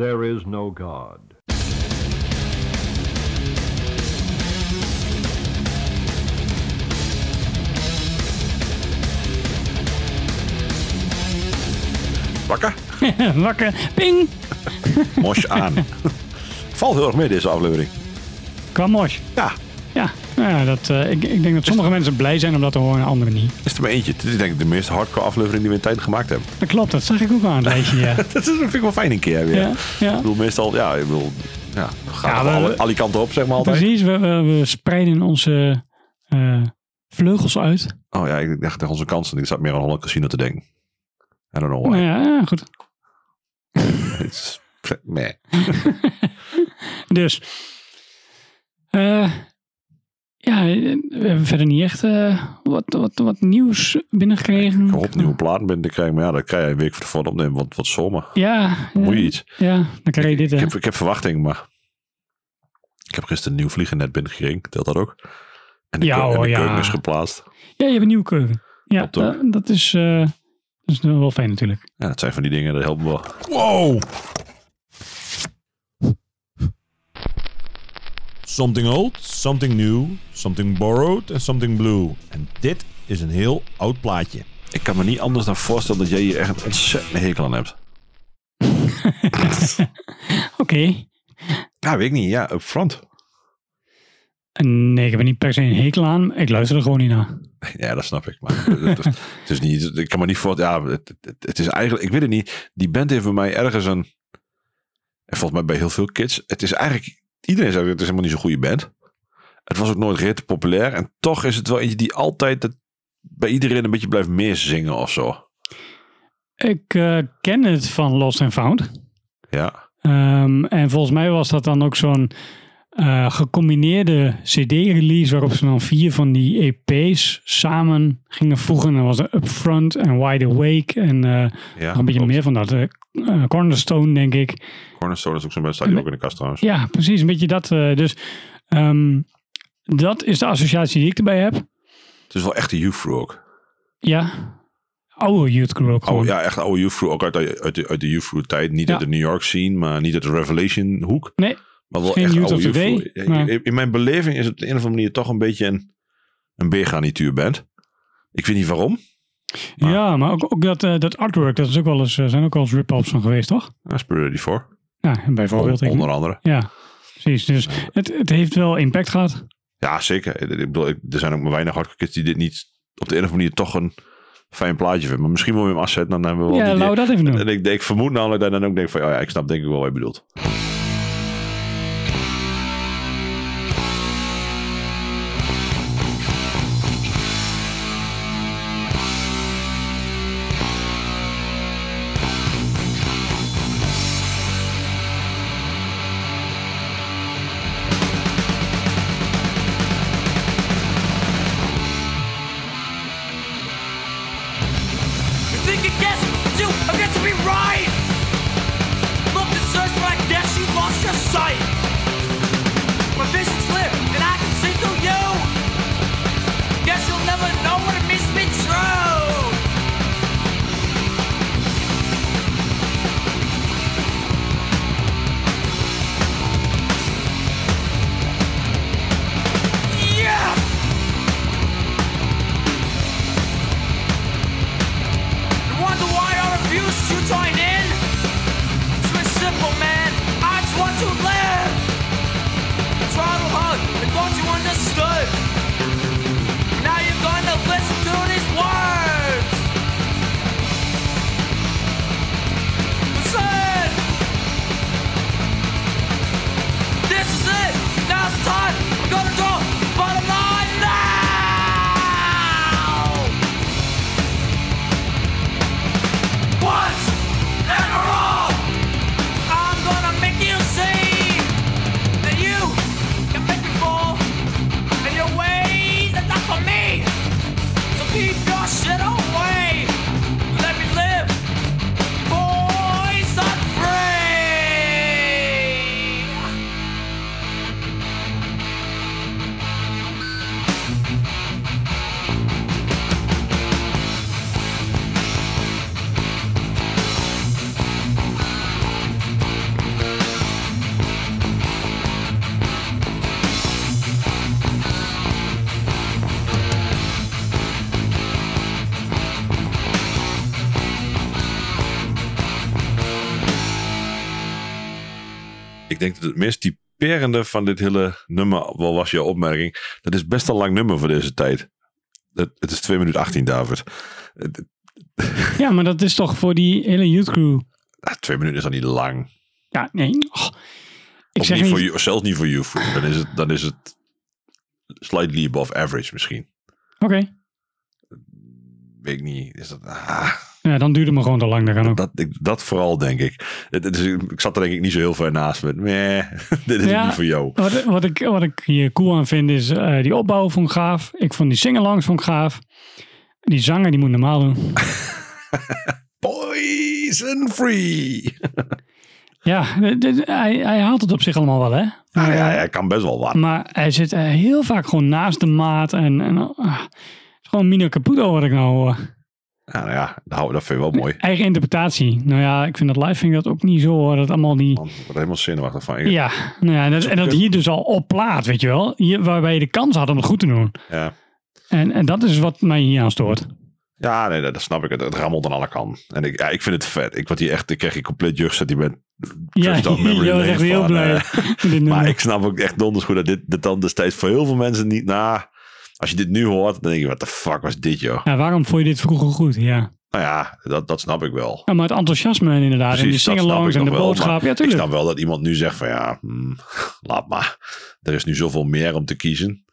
there is no God. Wakker? Wakker. Ping. Mos aan. Valt heel erg mee deze aflevering. Kamos. Ja, Ja, nou ja dat, eh, ik, ik denk dat sommige mensen blij zijn om dat te horen en anderen niet. is er maar eentje. Dit is denk ik de meest hardcore aflevering die we in tijd gemaakt hebben. Dat klopt, dat zag ik ook aan het lijstje, ja. Dat is- vind ik wel fijn een keer weer. Ja, ja. Ik bedoel, meestal, ja, ik bedoel, ja, we gaan Ja, alle, alle kanten op, zeg maar altijd. Precies, we, we, we spreiden onze eh, vleugels uit. Oh ja, ik dacht tegen onze kansen. Ik zat meer aan Holland Casino te denken. I don't know why. Nou ja, ja, goed. Nee. Dus, eh, ja, we hebben verder niet echt eh, wat, wat, wat nieuws binnengekregen. Ik hoop nieuwe platen binnen te krijgen. Maar ja, dan krijg je een week voor de opnemen. Wat, wat zomer. Ja, Moet je iets. ja, dan krijg je dit. Ik hè. heb, ik heb verwachting, maar... Ik heb gisteren een nieuw vliegennet binnengekregen. Telt dat ook? En de, Ja, en de hoor, ja. keuken is geplaatst. Ja, je hebt een nieuwe keuken. Ja, dat, dat is, eh, dat is wel fijn natuurlijk. Ja, dat zijn van die dingen, dat helpen wel. Wow! Something old, something new, something borrowed en something blue. En dit is een heel oud plaatje. Ik kan me niet anders dan voorstellen dat jij hier echt een ontzettende hekel aan hebt. Oké. Ja, weet ik niet. Ja, up front. Nee, ik heb er niet per se een hekel aan. Ik luister er gewoon niet naar. Ja, dat snap ik. Maar het, is, het is niet, ik kan me niet voorstellen. Ja, het, het, het is eigenlijk, ik weet het niet. Die band heeft bij mij ergens een. En volgens mij bij heel veel kids. Het is eigenlijk, iedereen zegt het is helemaal niet zo'n goede band. Het was ook nooit redelijk populair. En toch is het wel eentje die altijd het, bij iedereen een beetje blijft meezingen of zo. Ik eh, ken het van Lost and Found. Ja. Ehm, en volgens mij was dat dan ook zo'n eh, gecombineerde CD-release waarop ze dan vier van die EP's samen gingen voegen. En dan was er Upfront en Wide Awake en eh, ja nog een beetje klopt. meer van dat. Eh, Cornerstone, denk ik. Cornerstone is ook zo'n. Staat hier ook in de kast trouwens. Ja, precies. Een beetje dat. eh, dus ehm, dat is de associatie die ik erbij heb. Het is wel echt de youth crew ook. Ja. Oude Youth Crew ook. Oh, ja, echt oude youth crew. Ook uit, de- uit, de, uit de youth crew tijd. Niet Ja. uit de New York scene, maar niet uit de Revelation hoek. Nee, Maar wel Geen echt Youth oude youth Day, crew. maar- in mijn beleving is het op de een of andere manier toch een beetje een, een B-garnituur band. Ik weet niet waarom. Maar- ja, maar ook, ook dat, eh, dat artwork, dat is ook wel eens, eh, zijn ook wel eens rip-offs van geweest, toch? Ja, Ready 4. Ja, bijvoorbeeld. Onder andere. Ja, precies. Dus het, het heeft wel impact gehad. Ja, zeker. Ik bedoel, er zijn ook maar weinig hardcore kids die dit niet op de een of andere manier toch een fijn plaatje vinden. Maar misschien wil je hem afzetten, dan hebben we wel Ja, laten we dat even doen. En ik, ik vermoed namelijk dat dan ook denk van, oh ja, ik snap denk ik wel wat je bedoelt. Denk dat het meest typerende van dit hele nummer, wel was je opmerking, dat is best een lang nummer voor deze tijd. Het, het is 2 minuten 18, David. Ja, maar dat is toch voor die hele youth crew. ah, twee minuten is dan niet lang. Ja, nee. oh. Ik Of zeg niet niet. voor you, zelfs niet voor you. Dan is, het, dan is het slightly above average misschien. Oké. Weet ik niet. Is dat, ah, Ja, dan duurt het me gewoon te lang. Dat, ik, dat vooral denk ik. Is, ik zat er denk ik niet zo heel ver naast met. Meh, dit is Ja. niet voor jou. Wat, wat, ik, wat ik hier cool aan vind is eh, die opbouw vond ik gaaf. Ik vond die singalongs vond ik gaaf. Die zanger die moet normaal doen. Poison free. Ja, dit- dit- hij, hij haalt het op zich allemaal wel hè. Ah, ja, eh, hij kan best wel wat. maar hij zit eh, heel vaak gewoon naast de maat. En, en het is gewoon Mino Caputo wat ik nou hoor. Nou ja, nou, dat vind ik wel mooi. Eigen interpretatie. Nou ja, ik vind dat live vind ik dat ook niet zo hoor. Dat allemaal die... Man, helemaal zenuwachtig van. je. Ja, nou ja en, dat, en dat hier dus al op plaat, weet je wel. Hier, waarbij je de kans had om het goed te doen. Ja, En, en dat is wat mij hier aan stoort. ja nee, dat, dat snap ik. Het, het rammelt aan alle kanten. En ik, ja, ik vind het vet. Ik, word hier echt, ik krijg hier compleet jeugdsentiment. Ja, je was echt heel blij. eh. Maar ik snap ook echt donders goed dat dit, dit dan destijds voor heel veel mensen niet... Nou, als je dit nu hoort, dan denk je, wat de fuck was dit, joh? Ja, waarom vond je dit vroeger goed? Ja. Nou ja, dat, dat snap ik wel. ja maar het enthousiasme en inderdaad. en die Precies, dat snap singalongs en de wel, boodschap. Ja, Ik snap wel dat iemand nu zegt van ja, hmm, laat maar. Er is nu zoveel meer om te kiezen.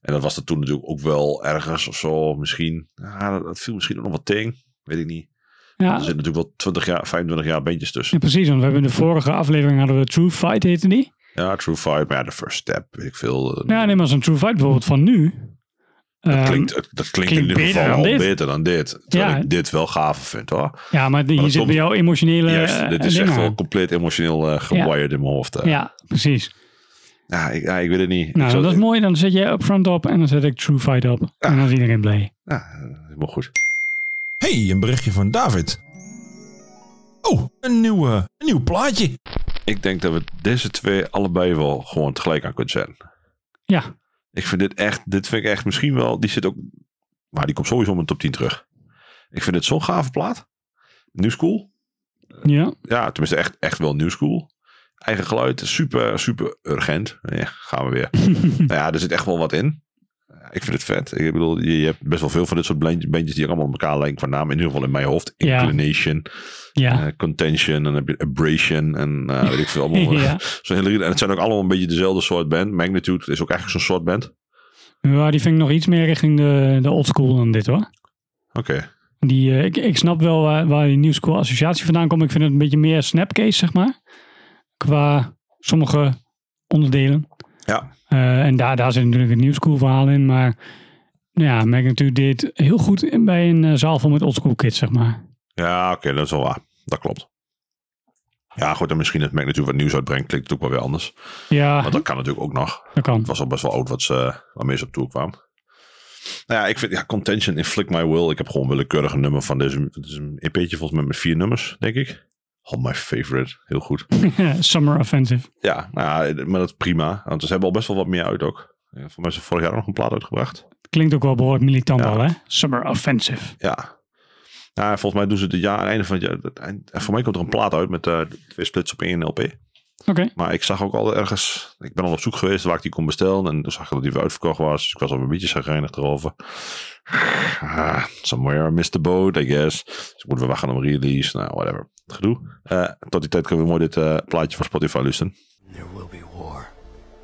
En dat was er toen natuurlijk ook wel ergens of zo. Misschien, ja, dat, dat viel misschien ook nog wat tegen. Weet ik niet. Ja, Er zitten natuurlijk wel 20 jaar, 25 jaar bandjes tussen. ja, precies. Want we hebben in de vorige aflevering hadden we True Fight heette die. Ja, True Fight, maar ja, de First Step, weet ik veel. eh, Ja, nee, maar zo'n True Fight bijvoorbeeld van nu. Dat ehm, klinkt, dat klinkt, klinkt in ieder beter geval al dit. beter dan dit. Terwijl Ja. ik dit wel gaver vind hoor. ja, maar hier dat zit bij jou emotionele Juist, eh, dit is echt wel compleet emotioneel eh gewired in mijn hoofd. Ja, precies. Ja, ik, ja, ik weet het niet. Nou, zou- dat is mooi. Dan zet jij Upfront op en dan zet ik True Fight op. En dan is iedereen blij. Ja, helemaal goed. Hey, een berichtje van David. Oh, een nieuw, eh, een nieuw plaatje. Ik denk dat we deze twee allebei wel gewoon tegelijk aan kunnen zetten. Ja, Ik vind dit echt, dit vind ik echt misschien wel, die zit ook, maar die komt sowieso in mijn top 10 terug. Ik vind het zo'n gave plaat. New School. ja. Ja, tenminste echt, echt wel New School. Eigen geluid, super, super urgent. Ja, gaan we weer. nou ja, er zit echt wel wat in. Ik vind het vet. Ik bedoel, je, je hebt best wel veel van dit soort bandjes die allemaal op elkaar lijken qua naam. In ieder geval in mijn hoofd. Inclination, Ja. eh, Contention, en dan heb je Abrasion en eh, weet ik veel allemaal. ja. Zo'n hele, en het zijn ook allemaal een beetje dezelfde soort band. Magnitude is ook eigenlijk zo'n soort band. ja, die vind ik nog iets meer richting de, de old school dan dit hoor. Oké. Die, eh, ik, ik snap wel waar, waar die New School associatie vandaan komt. Ik vind het een beetje meer snapcase, zeg maar. Qua sommige onderdelen. Ja. Eh, en daar, daar zit natuurlijk het New School verhaal in. Maar nou ja, Magnitude deed heel goed in- bij een eh, zaal vol met old school kids, zeg maar. Ja, oké, dat is wel waar. Dat klopt. Ja, goed, en misschien het Magnitude wat nieuws uitbrengt, klinkt het ook wel weer anders. Ja, Maar dat kan natuurlijk ook nog. dat kan. Het was al best wel oud wat ze, waarmee ze op tour kwamen. Nou ja, ik vind, ja, Contention, Inflict My Will. Ik heb gewoon willekeurig een nummer van deze. Het is een EP'tje volgens mij met vier nummers, denk ik. All my favorite. Heel goed. Summer Offensive. Ja, nou ja, maar dat is prima. Want ze hebben al best wel wat meer uit ook. Voor mij is vorig jaar nog een plaat uitgebracht. Klinkt ook wel behoorlijk militant Ja. al, hè? Summer Offensive. Ja. Nou, volgens mij doen ze het jaar, aan het einde van het jaar. voor mij komt er een plaat uit met eh, twee splits op één LP. Oké. Maar ik zag ook al ergens, ik ben al op zoek geweest waar ik die kon bestellen. En toen zag ik dat die weer uitverkocht was. Dus ik was al een beetje chagrijnig erover. Ah, somewhere I missed the boat, I guess. Dus moeten we wachten op release. Nou, whatever. Gedoe. Eh, tot die tijd kunnen we mooi dit eh, plaatje van Spotify luisteren. There will be war.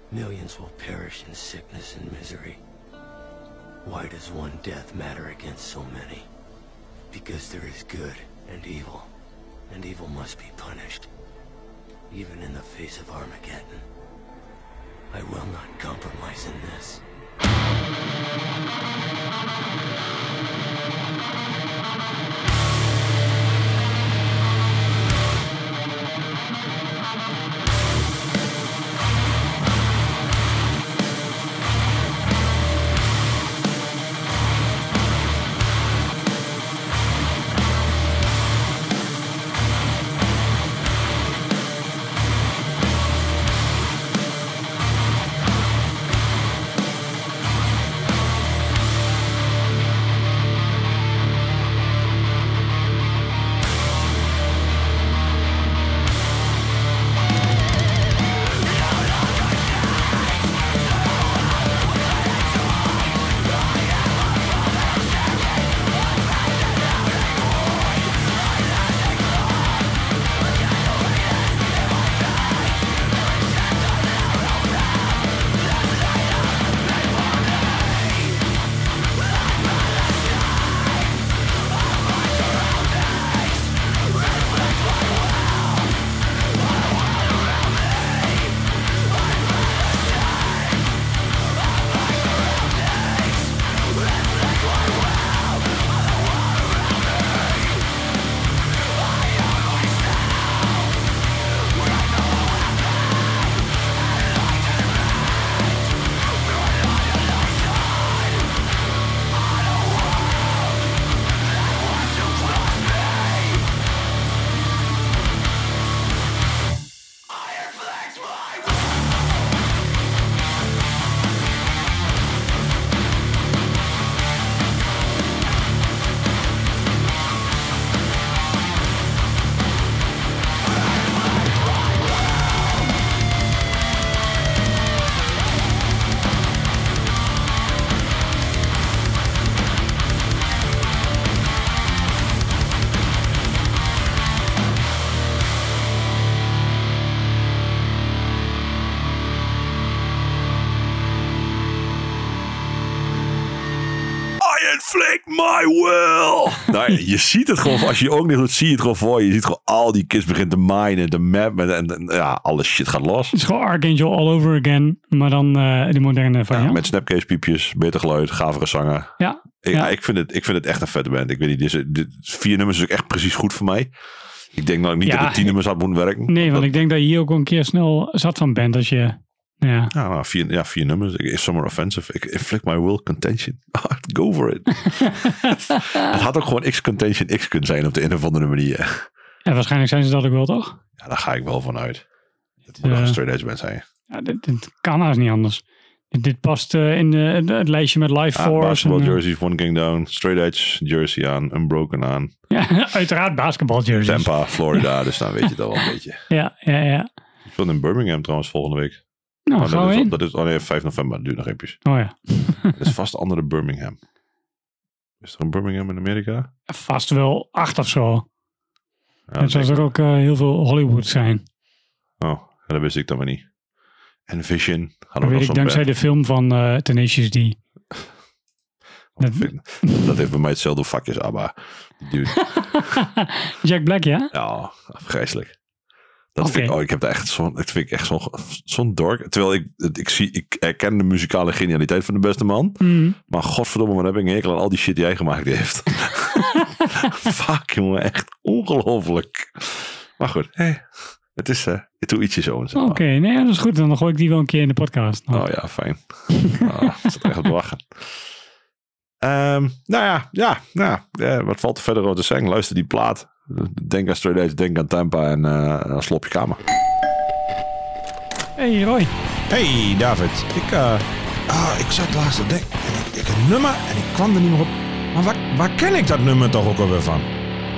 Millions will perish in sickness and misery. Why does one death matter against so many? Because there is good and evil, and evil must be punished. Even in the face of Armageddon. I will not compromise in this. Nou, je ziet het gewoon, als je je ook niet goed zie je het gewoon voor je. Je ziet gewoon al die kids beginnen te minen, de map en, en, en ja, alle shit gaat los. Het is gewoon Archangel all over again. Maar dan eh de moderne Ja, variant. met snapcase piepjes, beter geluid, gavere zanger. Ja, Ik, Ja. ik, vind het, ik vind het echt een vette band. Ik weet niet, deze, dit, vier nummers is ook echt precies goed voor mij. Ik denk dat ik niet Ja. dat ik tien nummers had moeten werken. nee, want Dat- ik denk dat je hier ook een keer snel zat van bent als je... Ja, Ja, nou, vier, ja, vier nummers. Somewhere offensive. Ik inflict my will contention. Go for it. het had ook gewoon X contention X kunnen zijn op de een of andere manier. en waarschijnlijk zijn ze dat ook wel, toch? Ja, daar ga ik wel van uit. Het moet Ja. een straight edge band zijn. Ja, dit, dit kan haast niet anders. Dit, dit past eh, in het, lijstje met Life Ah, Force. basketball en, eh, jerseys, One King Down, straight edge jersey aan, unbroken aan. ja, uiteraard basketball jerseys. Tampa, Florida, dus dan weet je al wel een beetje. Ja, ja, ja. Ik speel in Birmingham trouwens volgende week. Nou, Oh, dat, is, dat is oh nee, 5 november, dat duurt nog eventjes. Oh ja, Dat is vast andere Birmingham. Is er een Birmingham in Amerika? vast wel acht of zo. Ja, Net zoals er ook eh, heel veel Hollywood zijn. Oh, dat wist ik dan maar niet. En Vision. Gaan Dat we weet ik dankzij de film van eh Tenacious D. Dat, dat heeft bij mij hetzelfde vakje als ABBA. Jack Black, ja? Ja, afgrijzelijk. Dat vind ik, oh, ik heb daar echt zo'n, dat vind ik echt zo'n, zo'n dork. Terwijl ik, ik zie, ik erken de muzikale genialiteit van de beste man. Mhm. Maar godverdomme, wat heb ik een hekel aan al die shit die hij gemaakt heeft. Fuck, jongen, echt ongelooflijk. Maar goed, hey, het is, eh ik doe ietsje zo. Oké, nee, dat is goed. Dan gooi ik die wel een keer in de podcast. Oh ja, fijn. Oh, ik zat echt op te wachten. Ehm, nou ja, ja, ja, eh, wat valt er verder over te zeggen? Luister die plaat. Denk aan Straight Edge, denk aan Tampa en eh slop je kamer. Hey Roy. Hey David, ik, eh, ah, ik zat laatst te denken. En ik, ik een nummer en ik kwam er niet meer op. Maar waar, waar ken ik dat nummer toch ook alweer van?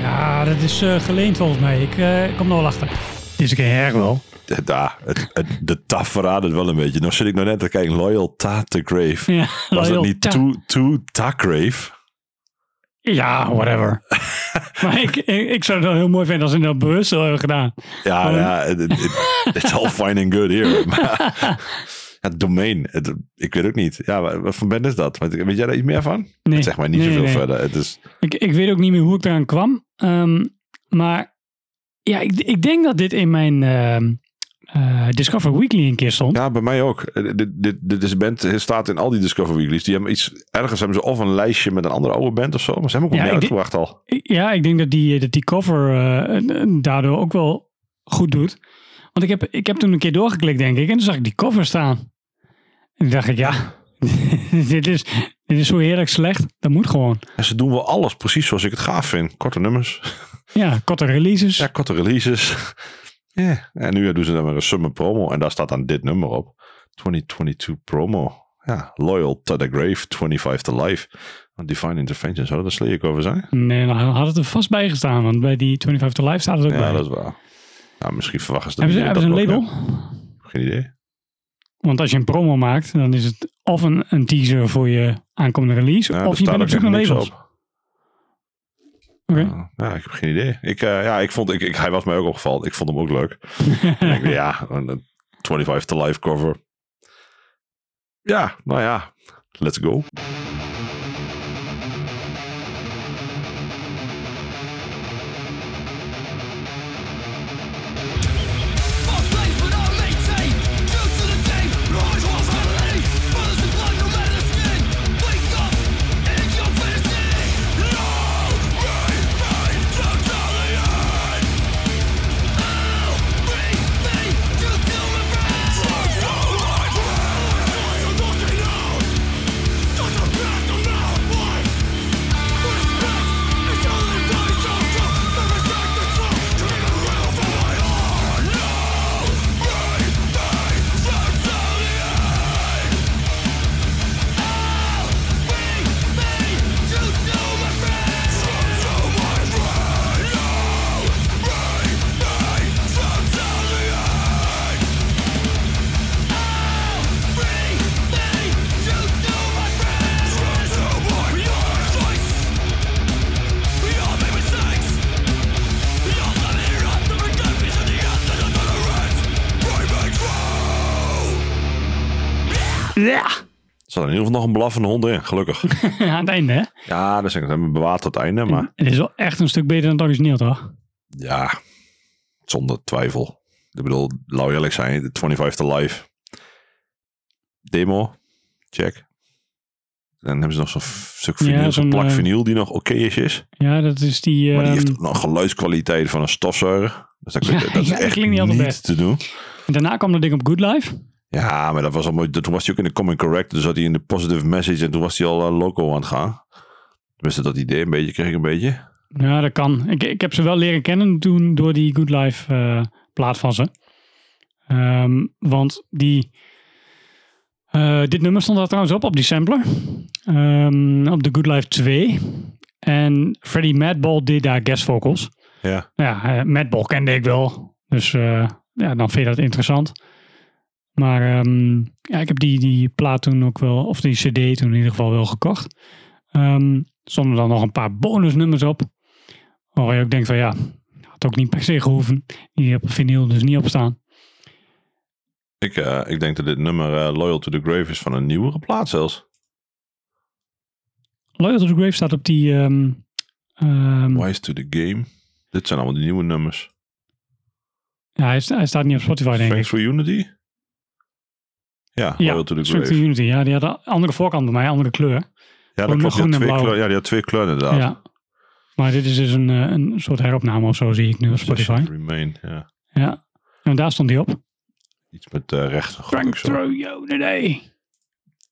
Ja, dat is eh, geleend volgens mij. Ik eh, kom er wel achter. Deze keer her wel. De, da, het, het, de taf verraadt het wel een beetje. Nou zit ik nou net te kijken, Loyal Ta to Grave. Ja, Was dat niet Too, too Ta Grave? Ja, whatever. maar ik, ik, ik zou het wel heel mooi vinden als ze dat bewust zo hebben gedaan. Ja, ja it's all fine and good here. Maar het domein, het, ik weet ook niet. Ja, wat voor band is dat? Weet weet jij daar iets meer van? Nee. Zeg maar niet Nee, zoveel nee. verder. Het is, Ik, ik weet ook niet meer hoe ik eraan kwam. Ehm, maar ja, ik, ik denk dat dit in mijn ehm, eh, Discover Weekly een keer stond. ja, bij mij ook. Eh, Dit, dit, dit is een band, het staat in al die Discover Weeklies. Die hebben iets, ergens hebben ze of een lijstje met een andere oude band of zo. Maar ze hebben ook Ja, uitgebracht al. Ja, ik denk dat die, dat die cover eh, daardoor ook wel goed doet. Want ik heb, ik heb toen een keer doorgeklikt, denk ik. En toen zag ik die cover staan. En dacht ik, ja, dit, is, dit is zo heerlijk slecht. Dat moet gewoon. En ze doen wel alles precies zoals ik het gaaf vind. Korte nummers. Ja, korte releases. Ja, korte releases. Ja. En nu doen ze dan weer een summer promo. En daar staat dan dit nummer op. 2022 promo. Ja, Loyal to the Grave, 25 to Life. Divine Intervention, zou dat een sleek over zijn? Nee, dan had het er vast bij gestaan. Want bij die 25 to Life staat het ook Ja, bij. dat is waar. Nou, misschien verwachten ze hebben ze, hebben ze een dat label? ja. Geen idee. Want als je een promo maakt, dan is het of een, een teaser voor je aankomende release. Ja, of je bent op zoek naar labels. op. Oké. Ja, ik heb geen idee. Ik, eh, ja, ik vond, ik, ik, hij was mij ook opgevallen. Ik vond hem ook leuk. Ik ja, een een 25 to Life cover. Ja, nou ja, let's go. Ieder geval nog een blaffende hond in, gelukkig. Aan het einde, hè? ja, dat hebben we bewaard tot het einde, maar Het is wel echt een stuk beter dan het origineel, toch? ja, zonder twijfel. Ik bedoel, laat eerlijk zijn, de 25 to life. Demo, check. Dan hebben ze nog zo'n stuk Ja, vinyl, zo'n, plak eh, vinyl die nog oké is. Ja, dat is die... Maar die heeft ehm, ook nog geluidskwaliteit van een stofzuiger. Dus dat, Ja, dat is ja, echt klinkt niet niet, altijd best. te doen. Daarna kwam dat ding op Good Life. Ja, maar dat was al mooi. Toen was hij ook in de Common Correct. Dus zat hij in de positive message. En toen was hij al eh, loco aan het gaan. Tenminste, dat idee een beetje kreeg ik een beetje. Ja, dat kan. Ik, ik heb ze wel leren kennen toen door die Good Life eh, plaat van ze. Ehm, want die... eh, dit nummer stond daar trouwens op, op die sampler. Ehm, op de Good Life 2. En Freddie Madball deed daar guest vocals. Ja. Ja, eh, Madball kende ik wel. Dus ja, dan vind je dat interessant. Maar ehm, ja, ik heb die, die plaat toen ook wel, of die cd toen in ieder geval wel gekocht. Stonden dan nog een paar bonusnummers op. Waar je ook denkt van ja, had ook niet per se gehoeven. Die op vinyl dus niet op staan. Ik, eh, ik denk dat dit nummer eh, Loyal to the Grave is van een nieuwere plaat zelfs. Loyal to the Grave staat op die... ehm, Wise to the Game. Dit zijn allemaal die nieuwe nummers. ja, hij, sta- hij staat niet op Spotify denk Thanks ik. for Unity? Ja, Ja, Loyal to the Structure Grave. Unity. Ja, die had een andere voorkant bij mij, andere kleur. Ja, dat klopt. Die twee kleuren. Ja, die had twee kleuren inderdaad. Ja. Maar dit is dus een, eh, een soort heropname of zo zie ik nu op Spotify. Remain, ja. Ja. En daar stond hij op. Iets met eh rechten. gok Frank throw you today.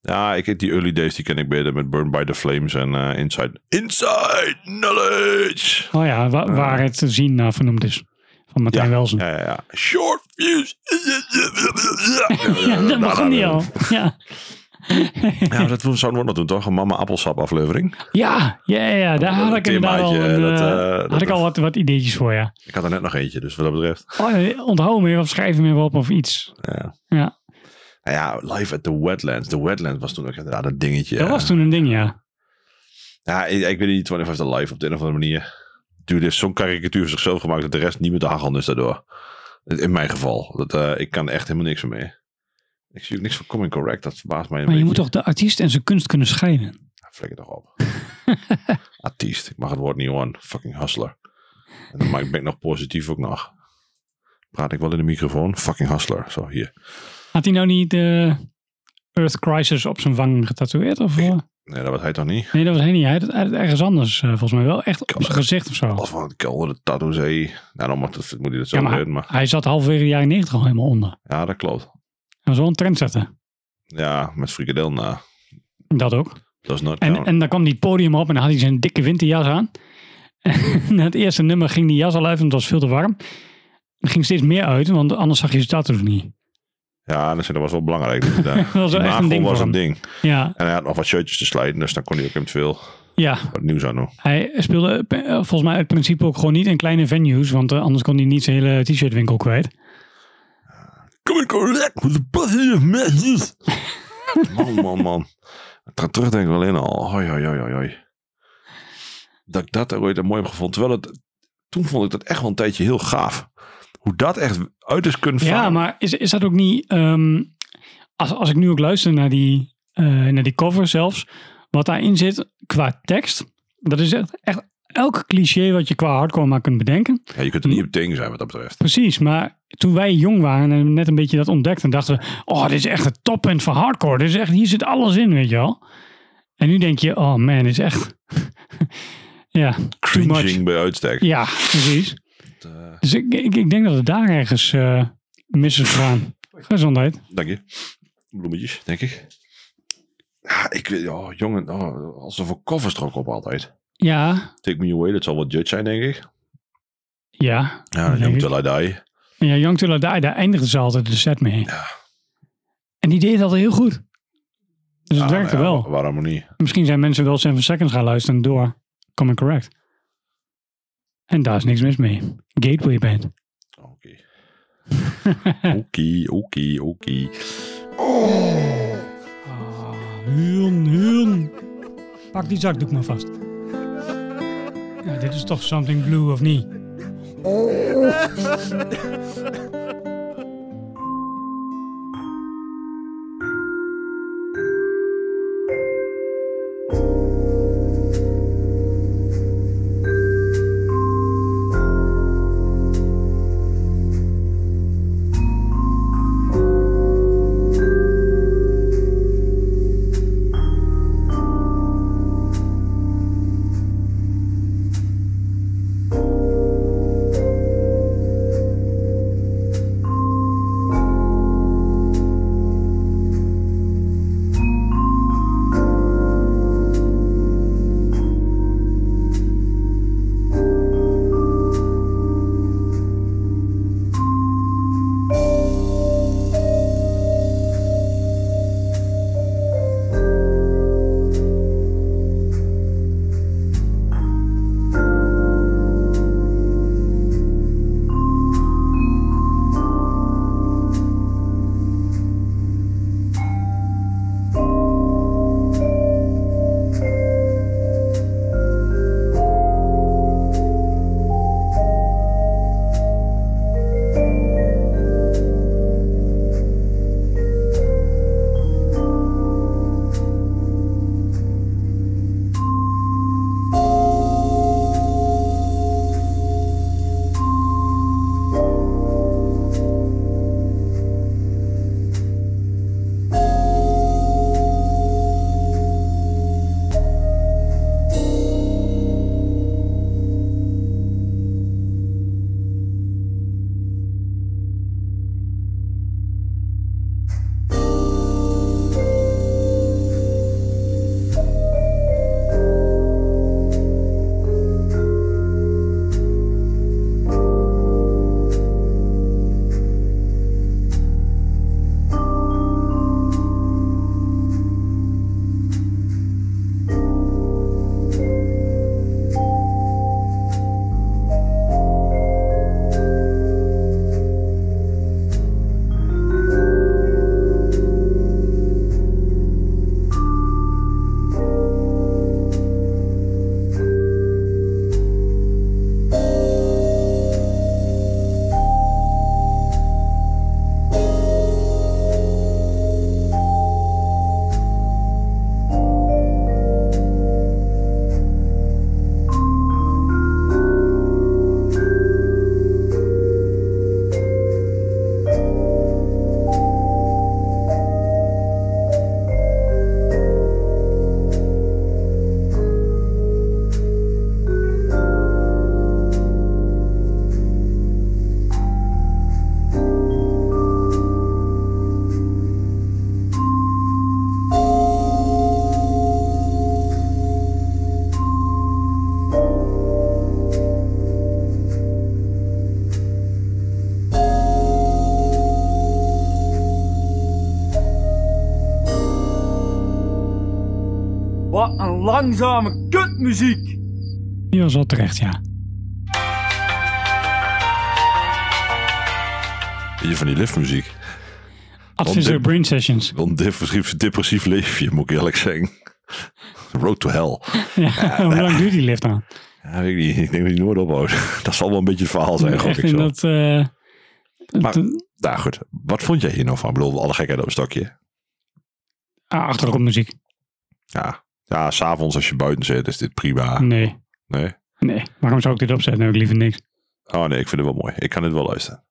Ja, ik die early days die ken ik beter met Burn by the Flames en eh, Inside. Inside Knowledge! Oh ja, wa- waar het te zien naar vernoemd is. Van Martijn Welsen. ja, ja, ja. Short views. Ja, dat begon niet al. Ja. Ja, dat zouden we nog doen, toch? Een mama appelsap aflevering. Ja, ja, ja, daar had ik inderdaad al, Themaatje, een, dat, eh, eh, had dat- ik al wat, wat ideetjes voor, ja. Ik had er net nog eentje, dus wat dat betreft. Oh, eh, onthoud weer of schrijf hem even op of iets. Ja. Ja, Nou ja, live at the Wetlands. De Wetlands was toen ook inderdaad een dingetje. dat was toen een ding, ja. Ja, ik, ik weet niet, 25 the live op de een of andere manier. Dude heeft zo'n karikatuur zichzelf gemaakt dat de rest niet meer te hagelen is daardoor. In mijn geval. Dat, eh, ik kan echt helemaal niks meer mee. Ik zie ook niks van Coming Correct. Dat verbaast mij een Maar je beetje. moet toch de artiest en zijn kunst kunnen scheiden? Flikker toch op. Artiest. Ik mag het woord niet horen. Fucking hustler. En dan ben ik nog positief ook nog. Praat ik wel in de microfoon? Fucking hustler. Zo, hier. Had hij nou niet de Earth Crisis op zijn wang getatoeëerd? Of, eh? Nee, dat was hij toch niet? Nee, dat was hij niet. Hij had het, hij had het ergens anders, eh, volgens mij wel. Echt op zijn gezicht of zo. Als van de kelder, de tattoo. Nou, dan moet, dat, moet hij dat zo Ja, maar weten. Maar hij zat halverwege de jaren 90 al helemaal onder. ja, dat klopt. Hij was wel een trendsetter. Ja, met frikadel na. Dat ook. Dat is not En, en dan kwam hij het podium op en dan had hij zijn dikke winterjas aan. En het eerste nummer ging die jas al uit, want het was veel te warm. Er ging steeds meer uit, want anders zag je zijn tattoos niet. Ja, dus dat was wel belangrijk. Dus, dat was wel een ding was voor een hem. ding. Ja, En hij had nog wat shirtjes te slijten, dus dan kon hij ook hem veel ja. wat nieuws aan doen. Hij speelde eh, volgens mij uit principe ook gewoon niet in kleine venues, want eh, anders kon hij niet zijn hele t-shirtwinkel kwijt. Coming correct with the positive messages. man, man, man. Ik terugdenken wel in al. Hoi, hoi, hoi, hoi. Dat ik dat er ooit een mooi heb gevonden. Terwijl het, toen vond ik dat echt wel een tijdje heel gaaf. Hoe dat echt uit is kunnen Ja, varen. maar is, is dat ook niet... ehm, als, als ik nu ook luister naar die, eh, naar die cover zelfs, wat daarin zit qua tekst, dat is echt, echt elk cliché wat je qua hardcore maar kunt bedenken. Ja, je kunt er niet op tegen zijn wat dat betreft. Precies, maar toen wij jong waren en net een beetje dat ontdekten, dachten we, oh, dit is echt het toppunt van hardcore. Dit is echt, hier zit alles in, weet je wel. En nu denk je, oh man, dit is echt, ja. Cringing bij uitstek. Ja, precies. Eh, Dus ik, ik, ik denk dat het daar ergens eh, mis is gegaan. Gezondheid. dank je. Bloemetjes, denk ik. Ja, ik weet, oh, jongen, oh, als er voor covers er ook op altijd. Ja, Take Me Away, dat zal wel Judge zijn, denk ik. ja. Ja, Young. Till I Die. En ja, Young Till I Die, daar eindigden ze altijd de set mee. Ja. En die deed dat heel goed. Dus het werkte nou ja, wel. Waarom niet? Misschien zijn mensen wel Seven Seconds gaan luisteren door Common Correct. En daar is niks mis mee. Gateway Band. Oké. Oké, oké, oké. Huun, huun. Pak die zakdoek maar vast. Ja, dit is toch Something Blue, of niet? Langzame kutmuziek. Die was wel terecht, ja. Beetje van die liftmuziek. Advisor Brain Sessions. Een depressief, depressief leefje, moet ik eerlijk zeggen. Road to hell. Ja, hoe lang duurt die lift dan? Ja, weet ik niet. Ik denk dat hij nooit ophoudt. Dat zal wel een beetje het verhaal zijn, gok ik zo. dat... eh, Maar- dat- Nou goed, wat vond jij hier nou van? Ik bedoel, alle gekheid op een stokje. ah, achtergrondmuziek. Ja, ja s'avonds als je buiten zit is dit prima. Nee. Nee? Nee. Waarom zou ik dit opzetten? Nou, ik liever niks. Oh nee, ik vind het wel mooi. Ik kan dit wel luisteren.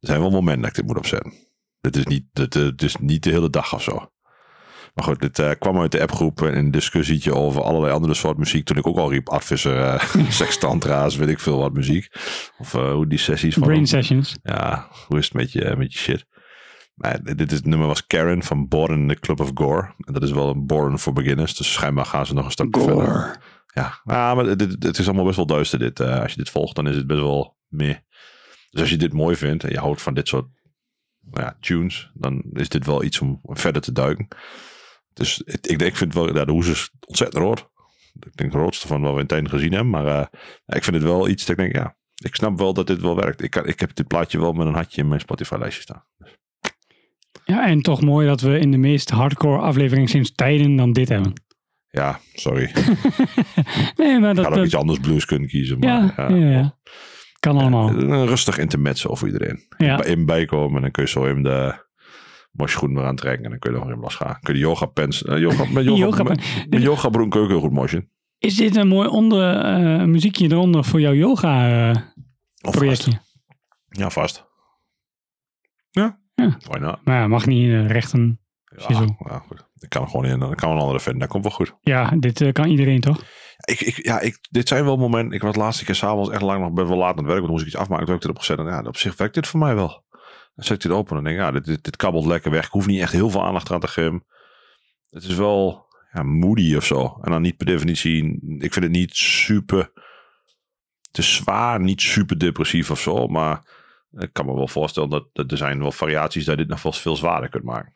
Er zijn wel momenten dat ik dit moet opzetten. Dit is niet, dit, eh, dit is niet de hele dag of zo. Maar goed, dit eh, kwam uit de appgroep en een discussietje over allerlei andere soort muziek. Toen ik ook al riep, Advisor, eh sextantra's, weet ik veel wat muziek. Of hoe die sessies van... Brain Sessions. Ja, hoe is het met je, met je shit? Maar dit is, het nummer was Karen van Born in the Club of Gore. En dat is wel een Born voor beginners. Dus schijnbaar gaan ze nog een stapje verder. Ja, maar dit, het is allemaal best wel duister dit. Eh, als je dit volgt, dan is het best wel meer. Dus als je dit mooi vindt en je houdt van dit soort nou ja, tunes, dan is dit wel iets om verder te duiken. Dus het- ik, ik vind wel, ja, de hoes is ontzettend rood. Ik denk het roodste van wat we in tijden gezien hebben. Maar eh, ik vind het wel iets dat ik denk, ja, ik snap wel dat dit wel werkt. Ik, kan, ik heb dit plaatje wel met een hartje in mijn Spotify-lijstje staan. Ja, en toch mooi dat we in de meest hardcore aflevering sinds tijden dan dit hebben. Ja, sorry. Nee, maar Ik dat... had ook dat iets anders blues kunnen kiezen. ja, Maar, ja, ja, Kan allemaal. Een rustig intermezzo voor iedereen. Ja. In bijkomen en dan kun je zo in de mosschoenen eraan trekken en dan kun je nog even losgaan. Kun je yoga pants, eh, yoga, met yoga, Yoga met, met yoga broek kun je ook heel goed moshen. Is dit een mooi onder, eh, muziekje eronder voor jouw yoga Of projectje? vast. Ja, vast. Ja. Ja. Why not? Maar ja, mag niet in de rechten. Ja, ja, goed. Ik kan er gewoon in, dan kan een andere vinden. Dat komt wel goed. Ja, dit eh, kan iedereen toch? Ik, ik, ja, ik, dit zijn wel momenten. Ik was de laatste keer s'avonds echt lang nog best wel laat aan het werk. Want moest ik iets afmaken. Toen heb ik dit opgezet. En ja, op zich werkt dit voor mij wel. Dan zet ik dit open en denk ik, ja, dit, dit, dit kabbelt lekker weg. Ik hoef niet echt heel veel aandacht aan te geven. Het is wel ja, moody of zo. En dan niet per definitie. Ik vind het niet super. Het is zwaar, niet super depressief of zo. Maar ik kan me wel voorstellen dat, dat er zijn wel variaties dat je dit nog wel veel zwaarder kunt maken.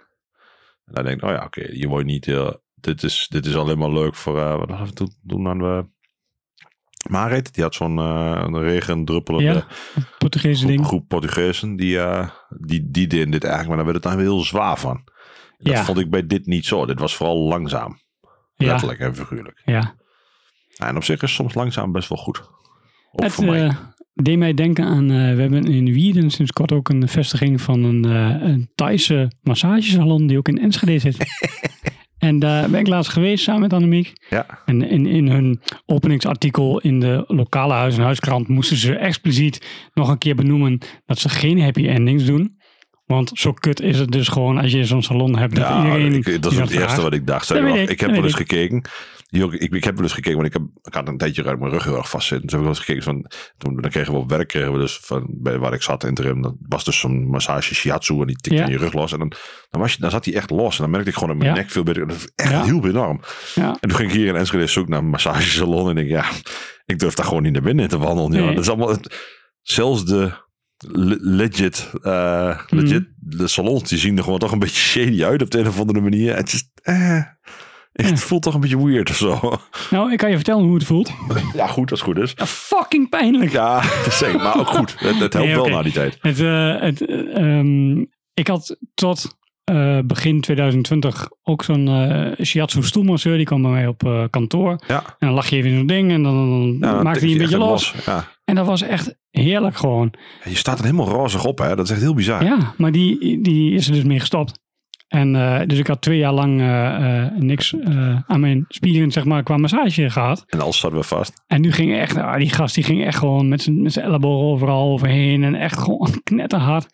En dan denk ik, oh ja, oké, je wordt niet. eh, dit, is, dit is alleen maar leuk voor. eh, wat hadden we toen, aan we. Marit, die had zo'n een regendruppelende Ja, Portugese groep, ding. groep Portugezen. Die, die, die deden dit eigenlijk, maar dan werd het dan heel zwaar van. Dat Ja. vond ik bij dit niet zo. Dit was vooral langzaam. Ja, Letterlijk en figuurlijk. ja. En op zich is soms langzaam best wel goed. Ook Het voor mij. Deed mij denken aan, eh, we hebben in Wierden sinds kort ook een vestiging van een, eh, een Thaise massagesalon die ook in Enschede zit. en daar ben ik laatst geweest samen met Annemiek. Ja. En in, in hun openingsartikel in de lokale huis- en huiskrant moesten ze expliciet nog een keer benoemen dat ze geen happy endings doen. Want zo kut is het dus gewoon als je zo'n salon hebt. Dat Ja, iedereen ik, dat is het eerste wat ik dacht. Zeg, ik, ik, heb wel eens gekeken. Die ook, ik, ik heb wel eens gekeken, want ik, heb, ik had een tijdje uit mijn rug heel erg vastzitten. Toen heb ik wel eens gekeken van, toen, dan kregen we op werk, kregen we dus van, bij waar ik zat interim, dat was dus zo'n massage shiatsu en die tikte Ja. in je rug los. En dan, dan, was je, dan zat hij echt los en dan merkte ik gewoon dat mijn Ja. nek veel beter. Dat echt Ja. heel enorm. En toen ging ik hier in Enschede zoeken naar een massagesalon en ik denk, ja, ik durf daar gewoon niet naar binnen te wandelen. Ja. Nee. Dat is allemaal, zelfs de le- legit, eh, legit Mhm. de salons, die zien er gewoon toch een beetje shady uit op de een of andere manier. Het is, eh, het voelt toch een beetje weird of zo. Nou, ik kan je vertellen hoe het voelt. Ja, goed, als het goed is. Fucking pijnlijk. Ja, zeker, maar ook goed. Het, het helpt Nee, wel na die tijd. Het, eh, het, eh, ehm, ik had tot eh, begin 2020 ook zo'n eh shiatsu stoelmasseur. Die kwam bij mij op kantoor. Ja, En dan lag je even in zo'n ding en dan, dan ja maakte hij een je beetje los. Ja. En dat was echt heerlijk gewoon. Je staat er helemaal rozig op, hè? Dat is echt heel bizar. Ja, maar die, die is er dus mee gestopt. En eh, dus ik had twee jaar lang eh, eh, niks aan mijn spieren, zeg maar, qua massage gehad. En alles staat weer vast. En nu ging echt, ah, die gast die ging echt gewoon met zijn, met zijn ellebogen overal overheen. En echt gewoon knetterhard.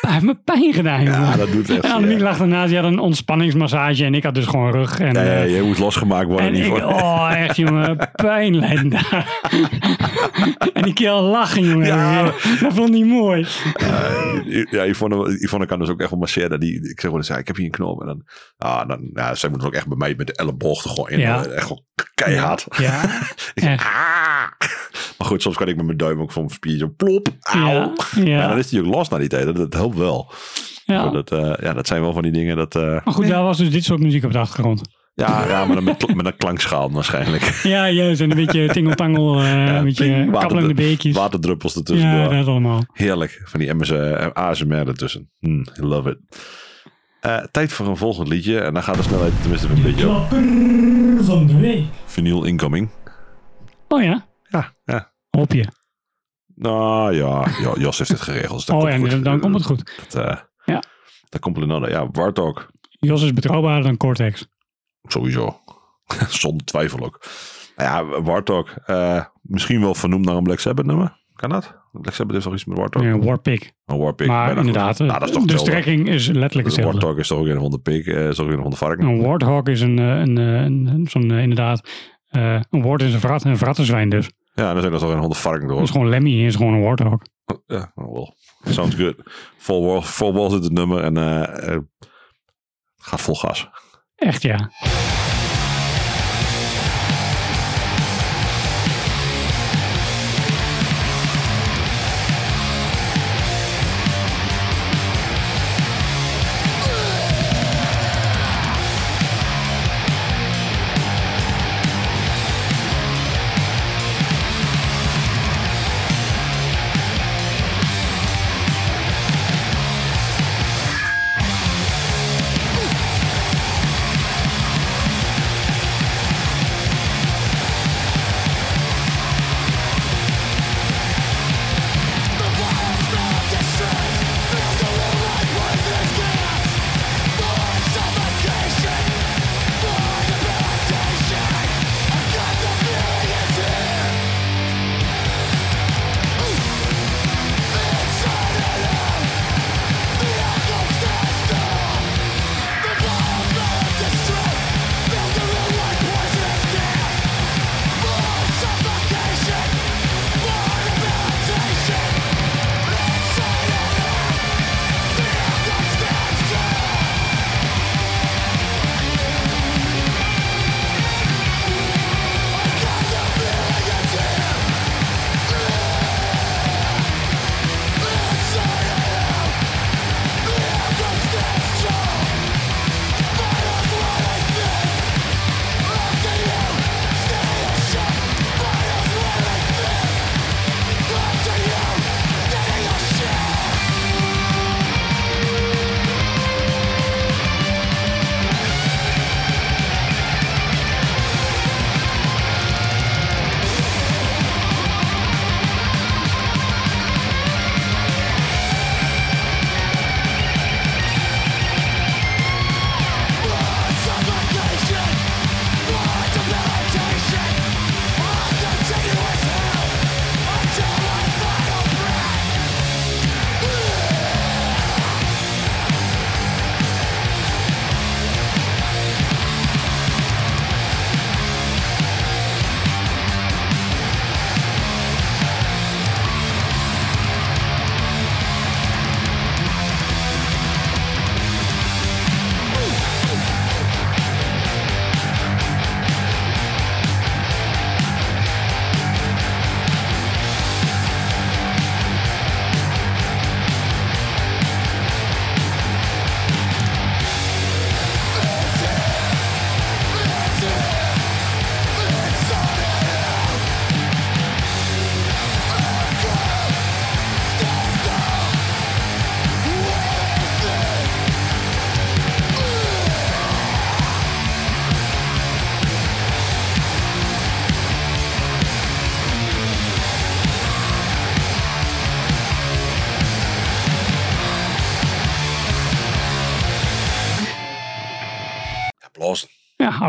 Hij heeft me pijn gedaan, Ja, dat doet echt. En Annemiek ja. lag ernaast, die had een ontspanningsmassage en ik had dus gewoon rug. En, Ja, ja, eh, je moet losgemaakt worden. en ik, oh echt jongen, pijn en die keer al lachen jongen. Ja. Dat vond ik niet mooi. Uh, ja, Yvonne, Yvonne kan dus ook echt wel masseren. Die, ik zeg wel eens, ja, ik heb hier een knoop. En dan, ah, dan ja, zij moet er ook echt bij mij met de elleboog er gewoon in. Ja. Echt gewoon keihard. Ja, Ik ah. Maar goed, soms kan ik met mijn duim ook van mijn spier zo plop. Auw. Ja, dan is die ook los na die tijd. Dat, dat helpt wel. ja. Dat, eh, ja, dat zijn wel van die dingen dat... eh, Maar goed, daar was dus dit soort muziek op de achtergrond. Ja, ja maar dan met, met een klankschaal waarschijnlijk. Ja, juist. En een beetje tingeltangel, eh een beetje ping, kabbelende beekjes. Waterdruppels ertussen. Ja, dat allemaal. Heerlijk. Van die MS, ASMR ertussen. Hmm, I love it. Eh, tijd voor een volgend liedje. En dan gaat de snelheid tenminste een beetje op. Van de week. Vinyl incoming. Oh ja, Ja, ja. Hoop je. Nou ja, Jo- Jos heeft het geregeld. Dus dat Oh komt ja, goed. dan, dan komt het goed. Dat, eh, Ja. Dat komt in orde. Ja, Warthog. Jos is betrouwbaarder dan Cortex. Sowieso. Zonder twijfel ook. Nou ja, Warthog. eh, misschien wel vernoemd naar een Black Sabbath nummer. Kan dat? Black Sabbath heeft toch iets met Warthog? Ja, Warpig. Een Warpig. maar inderdaad, Nou, dat is toch de strekking is letterlijk De hetzelfde. Warthog is toch ook een van de pik, eh, is toch weer een van de varken. Een warthog is een, een, een, een- zo'n inderdaad, een wart is een vrat en een vrat is zwijn dus. Ja, dan zijn dat toch een van de varken Dat door. is gewoon Lemmy is gewoon een warthog. Ja, well. Sounds good. Vol vol zit het nummer en eh, gaat vol gas. Echt ja.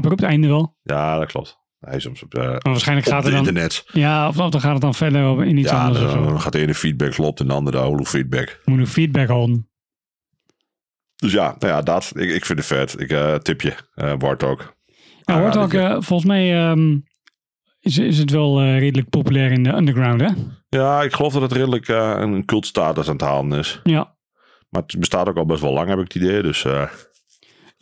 Abrupt einde wel. Ja, dat klopt. Hij is soms op, eh, waarschijnlijk op gaat het dan... internet. Ja, of, dan gaat het dan verder in iets Ja, anders zo. dan gaat de ene feedback klopt en de andere de holo feedback. Moet een feedback houden. Dus ja, nou ja, dat. Ik, ik vind het vet. Ik eh, tip je. eh Bart ook. Ja, hoort ook, Aanradertje. eh, volgens mij ehm, is, is het wel redelijk populair in de underground, hè? Ja, ik geloof dat het redelijk een cultstatus aan het halen is. Ja, Maar het bestaat ook al best wel lang, heb ik het idee. Dus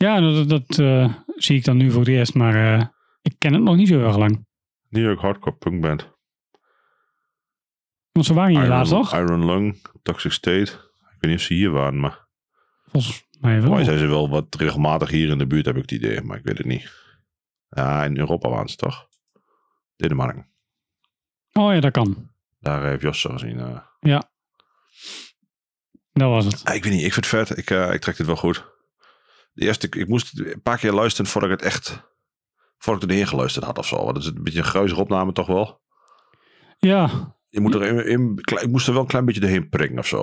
ja dat, dat eh, zie ik dan nu voor het eerst, maar eh, ik ken het nog niet zo erg lang. New York hardcore punkband. Want ze waren hier laatst, toch? Iron Lung, Toxic State. Ik weet niet of ze hier waren, maar Volgens mij wel. mij zijn ze wel wat regelmatig hier in de buurt, heb ik het idee. Maar ik weet het niet. Ja, in Europa waren ze toch? Denemarken. Oh ja, dat kan. Daar heeft Jos zo gezien. eh. Dat was het. Ah, ik weet niet, ik vind het vet. Ik, ik trek dit wel goed. De eerste, ik moest een paar keer luisteren voordat ik het echt, voordat ik erin geluisterd had of zo. Want het is een beetje een gruizige opname toch wel. Ja, Je moet er in, in- ik moest er wel een klein beetje doorheen prikken of zo.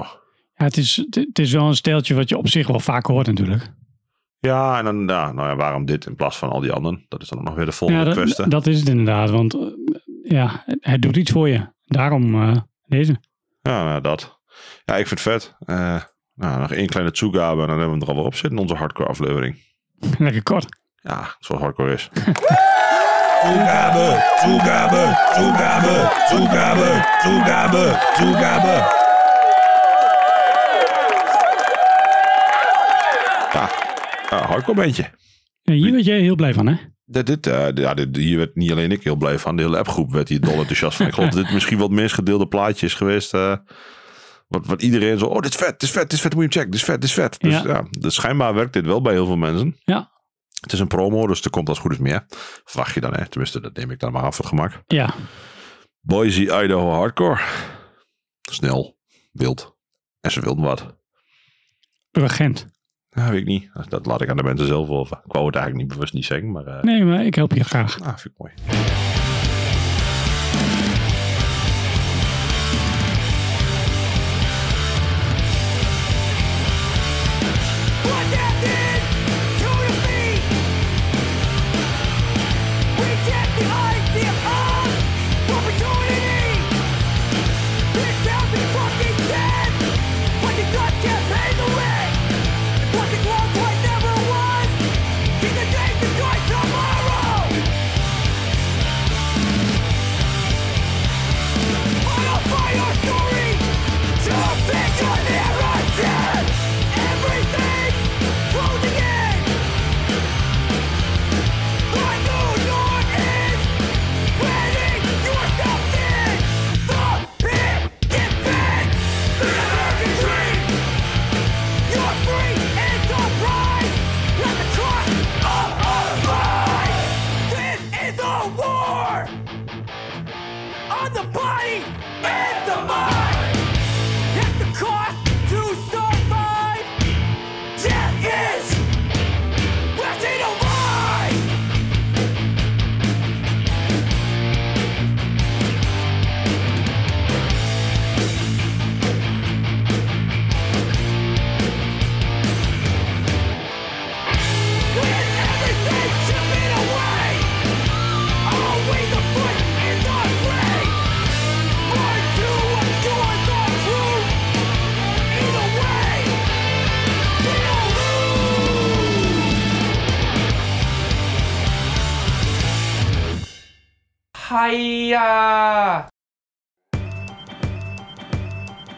ja het, is, het, is wel een steltje wat je op zich wel vaak hoort natuurlijk. Ja, en dan, ja, nou ja, waarom dit in plaats van al die anderen? Dat is dan nog weer de volgende Ja, kwestie. dat, is het inderdaad. Want eh, ja, het doet iets voor je. Daarom eh, deze. Ja, nou, dat. Ja, ik vind het vet. Eh, nou, nog één kleine toegabe en dan hebben we hem er alweer op zitten in onze hardcore aflevering. Lekker kort. Ja, zoals hardcore is. Toegabe, toegabe, toegabe, toegabe, toegabe, toegabe. Ja, ja hardcore bandje. Ja, hier werd jij heel blij van, hè? Dit, dit, eh, ja, dit, hier werd niet alleen ik heel blij van. De hele appgroep werd hier dol enthousiast van. Ik geloof dat dit misschien wel het meest gedeelde plaatje is geweest. eh, wat, wat iedereen zo, oh dit is vet, dit is vet, dit is vet, moet je hem checken. Dit is vet, dit is vet. Dus Ja. ja, dus schijnbaar werkt dit wel bij heel veel mensen. Ja. Het is een promo, dus er komt als goed is meer. Verwacht je dan, hè? Tenminste, dat neem ik dan maar af voor het gemak. Ja. Boise, Idaho Hardcore. Snel, wild. En ze wilden wat. Urgent. Ja, weet ik niet. Dat laat ik aan de mensen zelf over. Ik wou het eigenlijk niet bewust niet zeggen, maar eh Nee, maar ik help je graag. ah, vind ik mooi.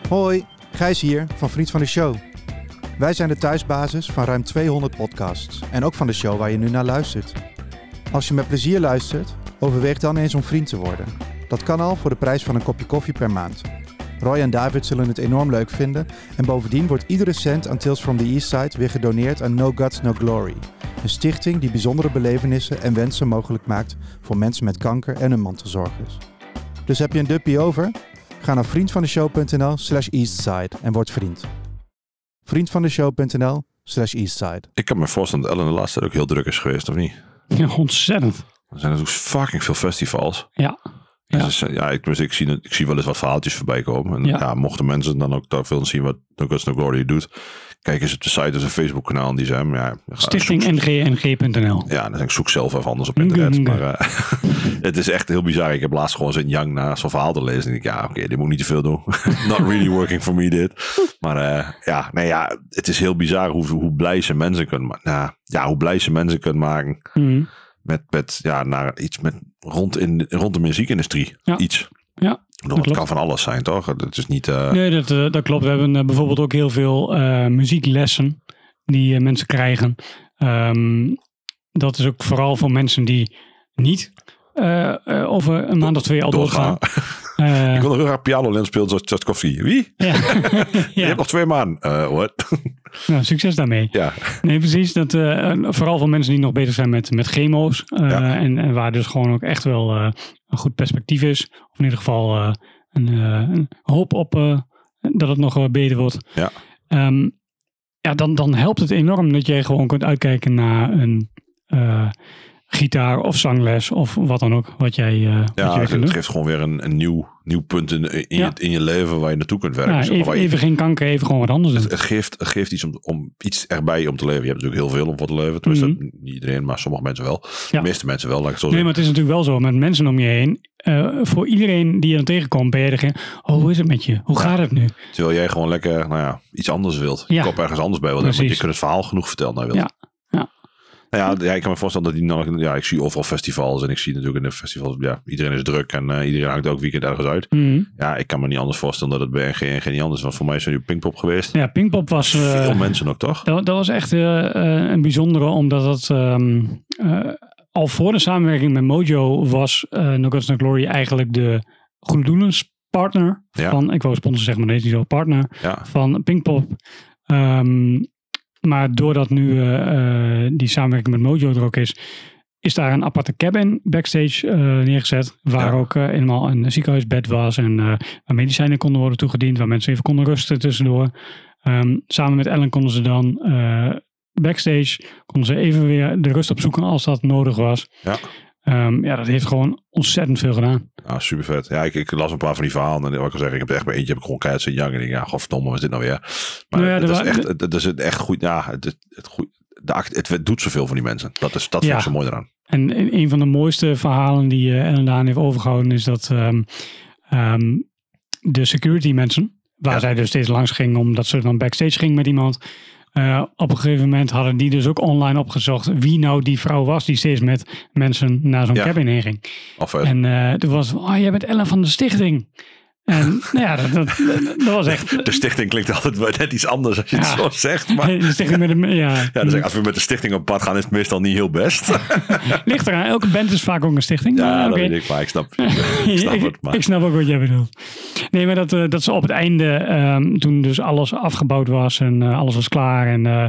Hoi, Gijs hier van Vriend van de Show. Wij zijn de thuisbasis van ruim 200 podcasts en ook van de show waar je nu naar luistert. Als je met plezier luistert, overweeg dan eens om vriend te worden. Dat kan al voor de prijs van een kopje koffie per maand. Roy en David zullen het enorm leuk vinden en bovendien wordt iedere cent aan Tales from the East Side weer gedoneerd aan No Guts No Glory. Een stichting die bijzondere belevenissen en wensen mogelijk maakt voor mensen met kanker en hun mantelzorgers. Dus heb je een duppie over? Ga naar vriendvandeshow.nl slash eastside en word vriend. vriendvandeshow.nl slash eastside. Ik kan me voorstellen dat Ellen de laatste tijd ook heel druk is geweest, of niet? Ja, ontzettend. Er zijn natuurlijk fucking veel festivals. Ja. Ja, Ja. dus, ja ik, dus ik, zie, ik zie wel eens wat verhaaltjes voorbij komen. En Ja. ja. mochten mensen dan ook daar veel zien wat No Guts No Glory doet. Kijk eens op de site, dus een Facebook kanaal. Die zijn, ja, Stichting zoek- ngng.nl. Ja, dan ik zoek zelf even anders op internet. Nge, nge. Maar eh, het is echt heel bizar. Ik heb laatst gewoon zin Young naar zo'n verhaal te lezen. En ik ja, oké, dit moet ik niet te veel doen. Not really working for me dit. Maar eh, ja, nee, ja, het is heel bizar hoe, hoe blij ze mensen kunnen maken. Nou, ja, hoe blij ze mensen kunnen maken Mhm. met, met ja, naar iets met rond, in, rond de muziekindustrie. Ja. Iets. Ja, bedoel, het kan van alles zijn, toch? Het is niet. eh, Nee, dat, eh, dat klopt. We hebben eh, bijvoorbeeld ook heel veel muzieklessen die mensen krijgen. Ehm, dat is ook vooral voor mensen die niet over een maand of twee al doorgaan. Ik wil nog heel graag piano leren spelen zoals Tchaikovsky. Wie? ja. Je hebt nog twee maanden. Eh, wat? Nou, succes daarmee. ja. Nee, precies. Dat, eh, vooral voor mensen die nog bezig zijn met, met chemo's. eh, Ja. en, en waar dus gewoon ook echt wel een goed perspectief is. Of in ieder geval een, een hoop op dat het nog beter wordt. Ja. Ehm, ja, dan, dan helpt het enorm dat jij gewoon kunt uitkijken naar een gitaar of zangles of wat dan ook. Wat jij, eh wat Ja, je het, geeft gewoon weer een, een nieuw, nieuw punt in, in, Ja. je, in je leven waar je naartoe kunt werken. Ja, Zeg maar, even, waar je- even geen kanker, even gewoon wat anders doen. het, het geeft, het geeft iets om, om iets erbij om te leven. Je hebt natuurlijk heel veel om voor te leven. Tenminste, Mhm. niet iedereen, maar sommige mensen wel. De meeste mensen wel, laat ik het zo Nee, zeggen. maar het is natuurlijk wel zo met mensen om je heen. eh, voor iedereen die je dan tegenkomt, ben je degene. Oh, hoe is het met je? Hoe gaat het nu? Terwijl jij gewoon lekker nou ja, iets anders wilt. Je kop ergens anders bij hebben, Want je kunt het verhaal genoeg vertellen wilt. Ja. Ja. Nou ja, ja, ik kan me voorstellen dat die namelijk, ja, ik zie overal festivals en ik zie natuurlijk in de festivals, ja, iedereen is druk en eh, iedereen hangt elk weekend ergens uit. Mhm. Ja, ik kan me niet anders voorstellen dat het bij en niet anders was. Voor mij is het nu Pinkpop geweest. Ja, Pinkpop was. eh, Veel mensen ook, toch? dat, dat was echt eh, een bijzondere, omdat het. ehm, eh, al voor de samenwerking met Mojo was uh, No Gods No Glory eigenlijk de goede doelenspartner Ja. van. Ik wou sponsor zeggen, maar nee, niet zo partner Ja, van Pinkpop. Ehm, maar doordat nu eh, eh, die samenwerking met Mojo er ook is, is daar een aparte cabin backstage eh, neergezet. Waar Ja. ook eh, helemaal een ziekenhuisbed was en waar medicijnen konden worden toegediend, waar mensen even konden rusten tussendoor. Ehm, samen met Ellen konden ze dan backstage, konden ze even weer de rust opzoeken als dat nodig was. Ja. Ehm, ja, dat heeft gewoon ontzettend veel gedaan. ja super vet. Ja, ik, ik las een paar van die verhalen en wat ik al zeg, ik heb er echt bij eentje heb ik gewoon keihard zin jangen. En ik denk, ja, godverdomme, wat is dit nou weer? Maar Nou ja, het, er is echt, het, het is echt goed, ja, het, het, het, goed, de act, het doet zoveel voor die mensen. Dat, is, dat vind ik zo mooi eraan. En een een van de mooiste verhalen die eh, Ellen Daan heeft overgehouden is dat ehm, ehm, de security mensen, waar Ja. zij dus steeds langs ging omdat ze dan backstage ging met iemand, eh, op een gegeven moment hadden die dus ook online opgezocht wie nou die vrouw was die steeds met mensen naar zo'n Ja. cabin heen ging. Of, eh, En eh, toen was oh jij bent Ellen van de stichting. En nou ja, dat, dat, dat was echt... de stichting klinkt altijd net iets anders als je het zo zegt. Maar De stichting met een, ja, ja, dus als we met de stichting op pad gaan, is het meestal niet heel best. ligt eraan. Elke band is vaak ook een stichting. ja, maar dat oké. weet ik, maar ik snap, ik snap ik, het. Maar. ik snap ook wat jij bedoelt. Nee, maar dat, eh, dat ze op het einde, ehm, toen dus alles afgebouwd was en eh, alles was klaar. En eh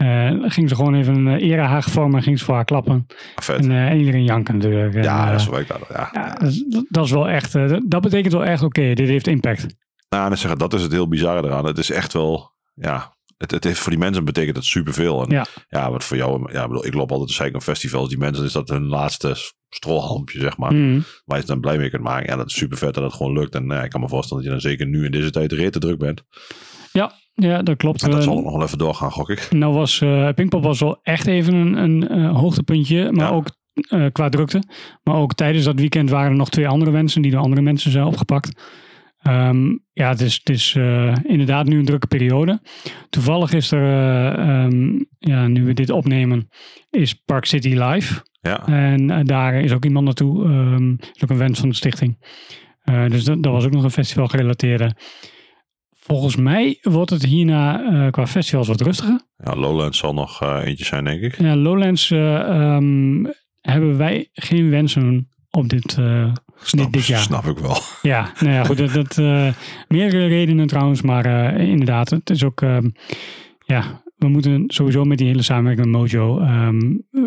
eh, ging ze gewoon even een uh, erehaag vormen en ging ze voor haar klappen. Vet. En, eh, en iedereen janken natuurlijk. En, ja, eh, dat is wel dat. Ja. ja, dat, is- dat is wel echt, eh, dat- betekent wel echt, oké, dit heeft impact. Nou, en ik zeg, dat is het heel bizarre eraan. Het is echt wel, ja, het, het heeft voor die mensen betekent het superveel. En Ja. ja, wat voor jou, ja, ik bedoel, ik loop altijd de op festivals. Die mensen is dat hun laatste strohalmpje, zeg maar. Mm. Waar je het dan blij mee kunt maken. Ja, dat is super vet dat het gewoon lukt. En ja, ik kan me voorstellen dat je dan zeker nu in deze tijd rete druk bent. Ja, dat klopt. En dat Eh, zal ook nog wel even doorgaan, gok ik. Nou was eh Pinkpop was wel echt even een, een hoogtepuntje, maar Ja. ook eh, qua drukte. Maar ook tijdens dat weekend waren er nog twee andere mensen die door andere mensen zijn opgepakt. Ehm, ja, het is, het is inderdaad nu een drukke periode. Toevallig is er, eh, ehm, ja, nu we dit opnemen, is Park City live. Ja, En daar is ook iemand naartoe. ehm is ook een wens van de stichting. Dus dat, dat was ook nog een festival gerelateerde. Volgens mij wordt het hierna eh, qua festivals wat rustiger. ja Lowlands zal nog eh, eentje zijn, denk ik. Ja, Lowlands eh, ehm, hebben wij geen wensen op dit, Snap, dit jaar. snap ik wel. Ja, nou ja, goed. Dat, dat, meerdere redenen trouwens, maar inderdaad, het is ook, ehm, ja, we moeten sowieso met die hele samenwerking met Mojo, ehm, eh,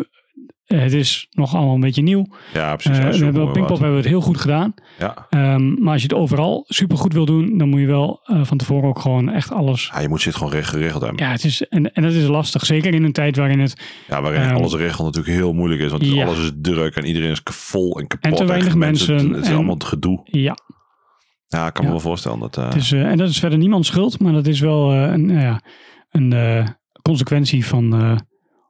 het is nog allemaal een beetje nieuw. Ja, Eh, precies. ja, we hebben op Pinkpop hebben we het heel goed gedaan. Ja. Ehm, maar als je het overal super goed wil doen, dan moet je wel eh, van tevoren ook gewoon echt alles. ja, je moet zit gewoon reg- geregeld hebben. Ja, het is, en, en dat is lastig. Zeker in een tijd waarin het. Ja, waarin Ehm, alles regelen natuurlijk heel moeilijk is. Want ja. alles is druk en iedereen is vol en kapot. En te weinig mensen Het, het is en- allemaal het gedoe. Ja, Ja, ik kan me wel voorstellen dat... eh, het is, eh, en dat is verder niemands schuld, maar dat is wel eh, een, een eh, consequentie van eh,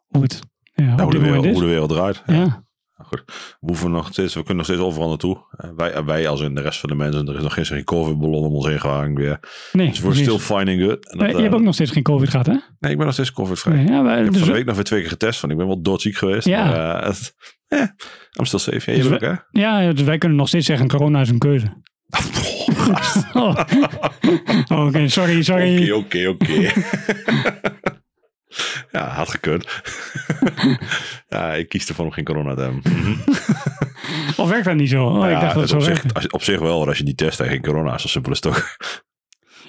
hoe het ja, hoe, de wereld, hoe de wereld draait. Ja. Goed. We, hoeven nog steeds, we kunnen nog steeds overal naartoe. Eh, wij, wij als in de rest van de mensen. Er is nog geen covid-ballon om ons heen gehangen weer. nee. Dus we're still finding good. En dat, Eh, je eh, hebt ook nog steeds geen COVID gehad, hè? Nee, ik ben nog steeds covid-vrij. Nee, ja, maar, Ik heb dus, van de week nog weer twee keer getest. Want ik ben wel doodziek geweest. Ja. Maar, eh, het- eh, I'm still safe. Ja, Dus ook, hè? ja, dus wij kunnen nog steeds zeggen: corona is een keuze. Oh. Oké, sorry, sorry. Oké, oké, oké. Ja, had gekund. ja, ik kies ervoor om geen corona te hebben. Of werkt dat niet zo? Oh, ja, ik dacht dat het zo op, zich, als, op zich wel, als je die test en geen corona, zo simpel is het ook.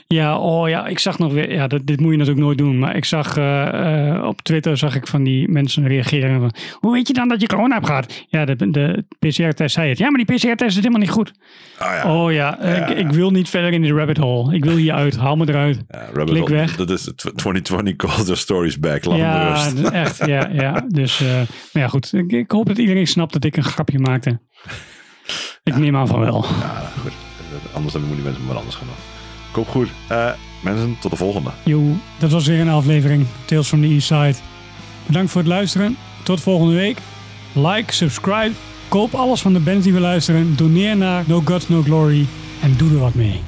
Ja, oh ja, ik zag nog weer, ja, dat, dit moet je natuurlijk nooit doen, maar ik zag eh, eh, op Twitter zag ik van die mensen reageren van, hoe weet je dan dat je corona hebt gehad? Ja, de, de PCR-test zei het. Ja, maar die PCR-test is helemaal niet goed. Ah ja, Oh ja, Ja. Ik, ik wil niet verder in die rabbit hole. Ik wil hier uit, haal me eruit. ja Rabbit klik Hole, weg. Dat is het 2020 calls the stories back. Laat ja, rust. echt, ja, ja. Dus, eh, maar ja, goed. Ik, ik hoop dat iedereen snapt dat ik een grapje maakte. Ik neem aan van wel. Ja, goed. Anders dan moeten die mensen maar anders gaan doen. Koop goed. Eh, mensen, tot de volgende. Yo, dat was weer een aflevering. Tales from the East Side. Bedankt voor het luisteren. Tot volgende week. Like, subscribe. Koop alles van de bands die we luisteren. Doneer naar No Gods No Glory. En doe er wat mee.